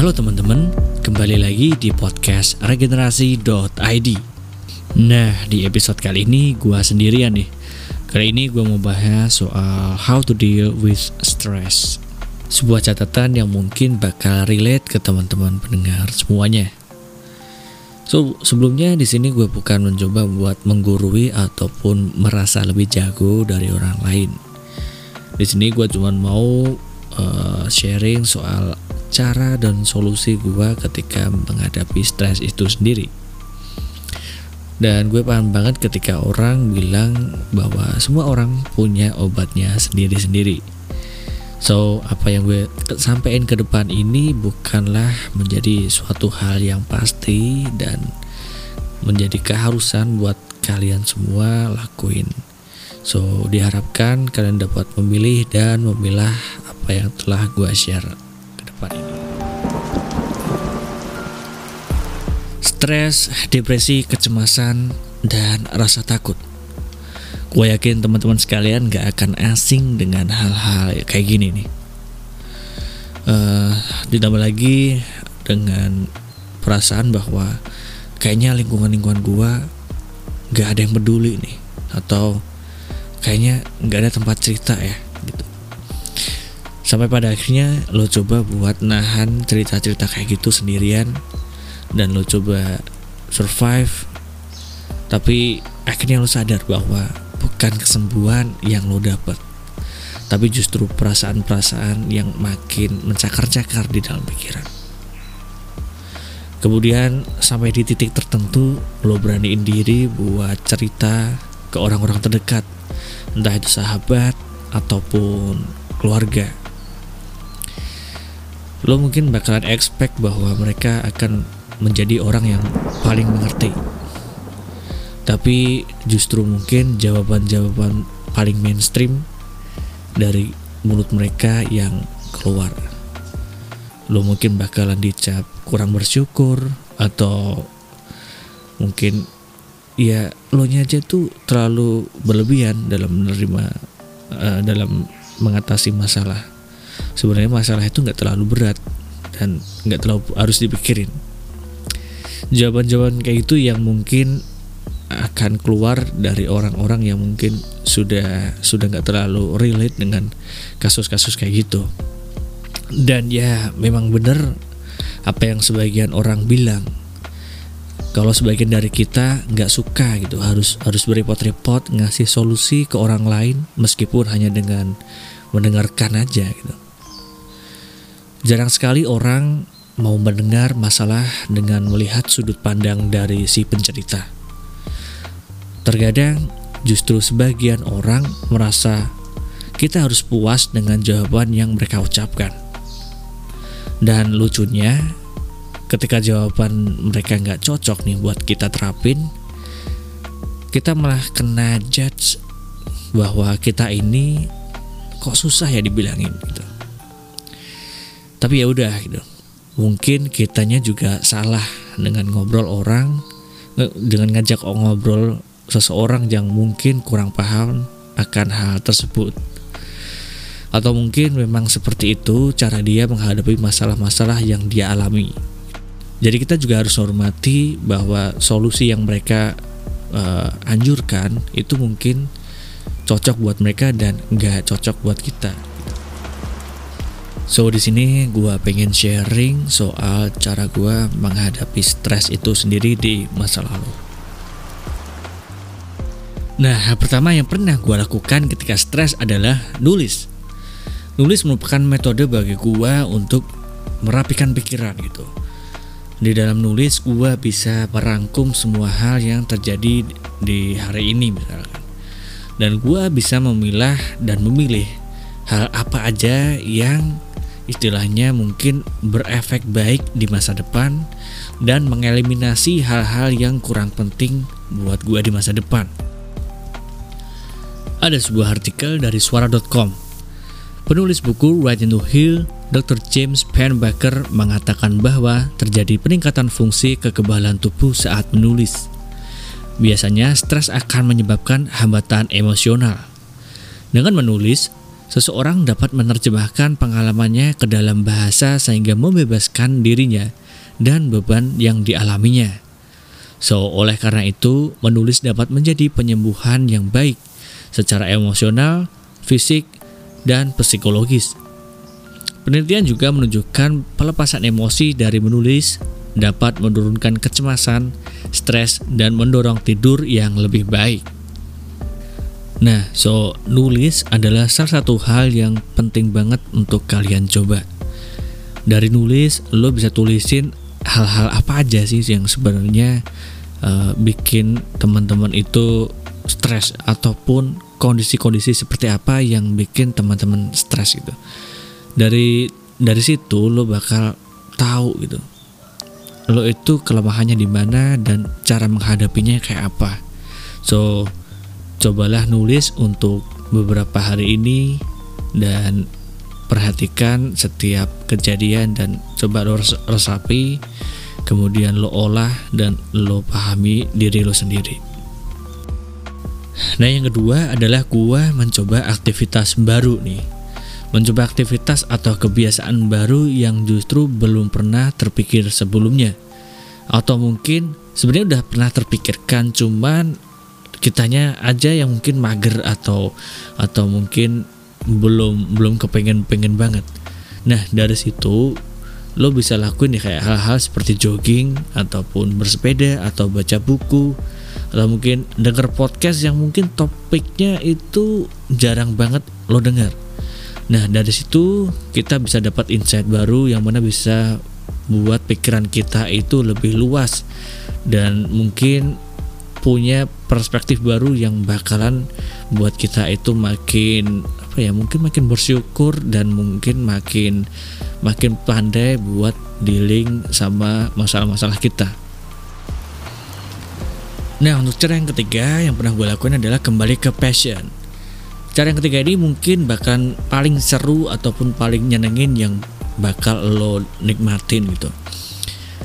Halo teman-teman, kembali lagi di podcast regenerasi.id Nah, di episode kali ini gua sendirian nih. Kali ini gua mau bahas soal how to deal with stress. Sebuah catatan yang mungkin bakal relate ke teman-teman pendengar semuanya. So, sebelumnya di sini gue bukan mencoba buat menggurui ataupun merasa lebih jago dari orang lain. Di sini gue cuma mau uh, sharing soal cara dan solusi gue ketika menghadapi stres itu sendiri. Dan gue paham banget ketika orang bilang bahwa semua orang punya obatnya sendiri-sendiri. So, apa yang gue sampaikan ke depan ini bukanlah menjadi suatu hal yang pasti dan menjadi keharusan buat kalian semua lakuin. So, diharapkan kalian dapat memilih dan memilah apa yang telah gue share Stres, depresi, kecemasan, dan rasa takut. Gue yakin teman-teman sekalian gak akan asing dengan hal-hal kayak gini nih. Uh, ditambah lagi dengan perasaan bahwa kayaknya lingkungan-lingkungan gue gak ada yang peduli nih. Atau kayaknya gak ada tempat cerita ya gitu. Sampai pada akhirnya lo coba buat nahan cerita-cerita kayak gitu sendirian dan lo coba survive. Tapi akhirnya lo sadar bahwa bukan kesembuhan yang lo dapet tapi justru perasaan-perasaan yang makin mencakar-cakar di dalam pikiran. Kemudian sampai di titik tertentu lo beraniin diri buat cerita ke orang-orang terdekat entah itu sahabat ataupun keluarga. Lo mungkin bakalan expect bahwa mereka akan menjadi orang yang paling mengerti. Tapi justru mungkin jawaban-jawaban paling mainstream dari mulut mereka yang keluar. Lo mungkin bakalan dicap kurang bersyukur atau mungkin ya lo nya aja tuh terlalu berlebihan dalam menerima uh, dalam mengatasi masalah. Sebenarnya masalah itu nggak terlalu berat dan nggak terlalu harus dipikirin jawaban-jawaban kayak itu yang mungkin akan keluar dari orang-orang yang mungkin sudah sudah nggak terlalu relate dengan kasus-kasus kayak gitu. Dan ya memang benar apa yang sebagian orang bilang. Kalau sebagian dari kita nggak suka gitu harus harus berepot-repot ngasih solusi ke orang lain meskipun hanya dengan mendengarkan aja gitu. Jarang sekali orang mau mendengar masalah dengan melihat sudut pandang dari si pencerita Terkadang justru sebagian orang merasa kita harus puas dengan jawaban yang mereka ucapkan. Dan lucunya, ketika jawaban mereka nggak cocok nih buat kita terapin, kita malah kena judge bahwa kita ini kok susah ya dibilangin gitu. Tapi ya udah gitu. Mungkin kitanya juga salah dengan ngobrol orang dengan ngajak ngobrol seseorang yang mungkin kurang paham akan hal tersebut. Atau mungkin memang seperti itu cara dia menghadapi masalah-masalah yang dia alami. Jadi kita juga harus hormati bahwa solusi yang mereka uh, anjurkan itu mungkin cocok buat mereka dan nggak cocok buat kita. So di sini gue pengen sharing soal cara gue menghadapi stres itu sendiri di masa lalu. Nah, pertama yang pernah gue lakukan ketika stres adalah nulis. Nulis merupakan metode bagi gue untuk merapikan pikiran gitu. Di dalam nulis gue bisa merangkum semua hal yang terjadi di hari ini misalkan. Dan gue bisa memilah dan memilih hal apa aja yang istilahnya mungkin berefek baik di masa depan dan mengeliminasi hal-hal yang kurang penting buat gue di masa depan. Ada sebuah artikel dari suara.com. Penulis buku Right into Hill, Dr. James Penbaker mengatakan bahwa terjadi peningkatan fungsi kekebalan tubuh saat menulis. Biasanya stres akan menyebabkan hambatan emosional. Dengan menulis, Seseorang dapat menerjemahkan pengalamannya ke dalam bahasa sehingga membebaskan dirinya dan beban yang dialaminya. So, oleh karena itu, menulis dapat menjadi penyembuhan yang baik secara emosional, fisik, dan psikologis. Penelitian juga menunjukkan pelepasan emosi dari menulis dapat menurunkan kecemasan, stres, dan mendorong tidur yang lebih baik. Nah, so nulis adalah salah satu hal yang penting banget untuk kalian coba. Dari nulis, lo bisa tulisin hal-hal apa aja sih yang sebenarnya uh, bikin teman-teman itu stres ataupun kondisi-kondisi seperti apa yang bikin teman-teman stres gitu. Dari dari situ lo bakal tahu gitu. Lo itu kelemahannya di mana dan cara menghadapinya kayak apa. So, cobalah nulis untuk beberapa hari ini dan perhatikan setiap kejadian dan coba lo resapi kemudian lo olah dan lo pahami diri lo sendiri. Nah yang kedua adalah gua mencoba aktivitas baru nih. Mencoba aktivitas atau kebiasaan baru yang justru belum pernah terpikir sebelumnya. Atau mungkin sebenarnya udah pernah terpikirkan cuman kitanya aja yang mungkin mager atau atau mungkin belum belum kepengen pengen banget. Nah dari situ lo bisa lakuin ya kayak hal-hal seperti jogging ataupun bersepeda atau baca buku atau mungkin denger podcast yang mungkin topiknya itu jarang banget lo denger. Nah dari situ kita bisa dapat insight baru yang mana bisa buat pikiran kita itu lebih luas dan mungkin punya perspektif baru yang bakalan buat kita itu makin apa ya mungkin makin bersyukur dan mungkin makin makin pandai buat dealing sama masalah-masalah kita. Nah untuk cara yang ketiga yang pernah gue lakukan adalah kembali ke passion. Cara yang ketiga ini mungkin bahkan paling seru ataupun paling nyenengin yang bakal lo nikmatin gitu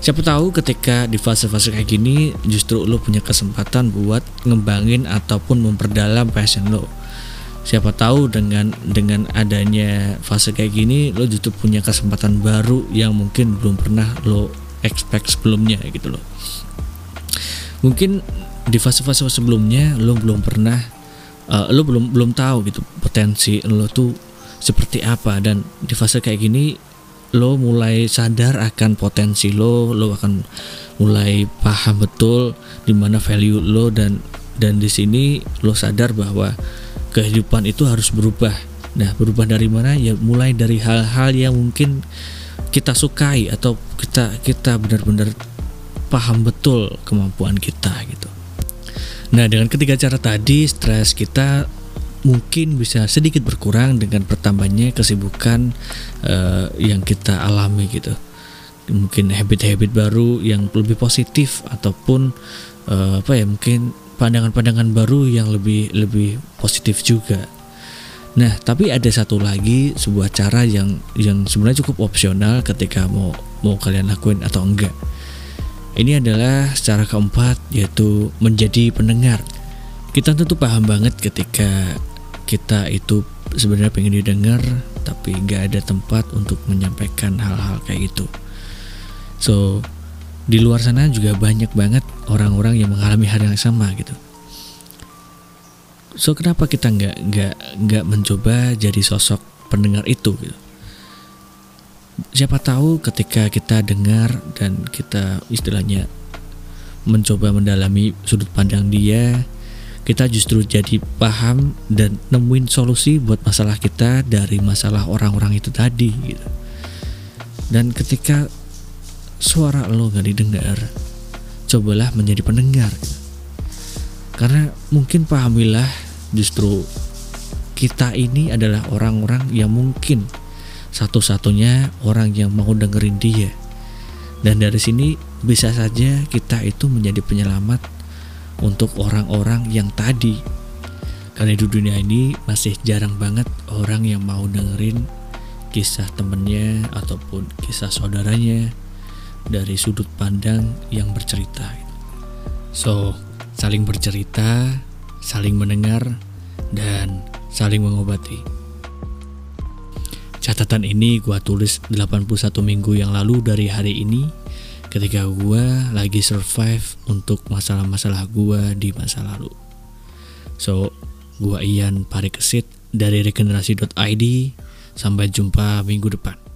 siapa tahu ketika di fase-fase kayak gini justru lo punya kesempatan buat ngembangin ataupun memperdalam passion lo siapa tahu dengan dengan adanya fase kayak gini lo justru punya kesempatan baru yang mungkin belum pernah lo expect sebelumnya gitu loh. Mungkin di fase-fase sebelumnya lo belum pernah uh, lo belum belum tahu gitu potensi lo tuh seperti apa. Dan di fase kayak gini lo mulai sadar akan potensi lo lo akan mulai paham betul di mana value lo dan dan di sini lo sadar bahwa kehidupan itu harus berubah. Nah berubah dari mana? Ya mulai dari hal-hal yang mungkin kita sukai atau kita kita benar-benar paham betul kemampuan kita gitu. Nah dengan ketiga cara tadi stres kita mungkin bisa sedikit berkurang dengan bertambahnya kesibukan uh, yang kita alami gitu. Mungkin habit-habit baru yang lebih positif ataupun uh, apa ya mungkin pandangan-pandangan baru yang lebih lebih positif juga. Nah tapi ada satu lagi sebuah cara yang yang sebenarnya cukup opsional ketika mau mau kalian lakuin atau enggak. Ini adalah cara keempat yaitu menjadi pendengar. Kita tentu paham banget ketika kita itu sebenarnya pengen didengar tapi nggak ada tempat untuk menyampaikan hal-hal kayak gitu. So di luar sana juga banyak banget orang-orang yang mengalami hal yang sama gitu. So kenapa kita nggak nggak nggak mencoba jadi sosok pendengar itu gitu? Siapa tahu ketika kita dengar dan kita istilahnya mencoba mendalami sudut pandang dia kita justru jadi paham dan nemuin solusi buat masalah kita dari masalah orang-orang itu tadi gitu. Dan ketika suara lo gak didengar, cobalah menjadi pendengar. Gitu. Karena mungkin pahamilah justru kita ini adalah orang-orang yang mungkin satu-satunya orang yang mau dengerin dia. Dan dari sini bisa saja kita itu menjadi penyelamat untuk orang-orang yang tadi karena di dunia ini masih jarang banget orang yang mau dengerin kisah temennya ataupun kisah saudaranya dari sudut pandang yang bercerita. So, saling bercerita, saling mendengar, dan saling mengobati. Catatan ini gue tulis 81 minggu yang lalu dari hari ini ketika gue lagi survive untuk masalah-masalah gue di masa lalu. So, gue Ian Parikesit dari regenerasi.id. Sampai jumpa minggu depan.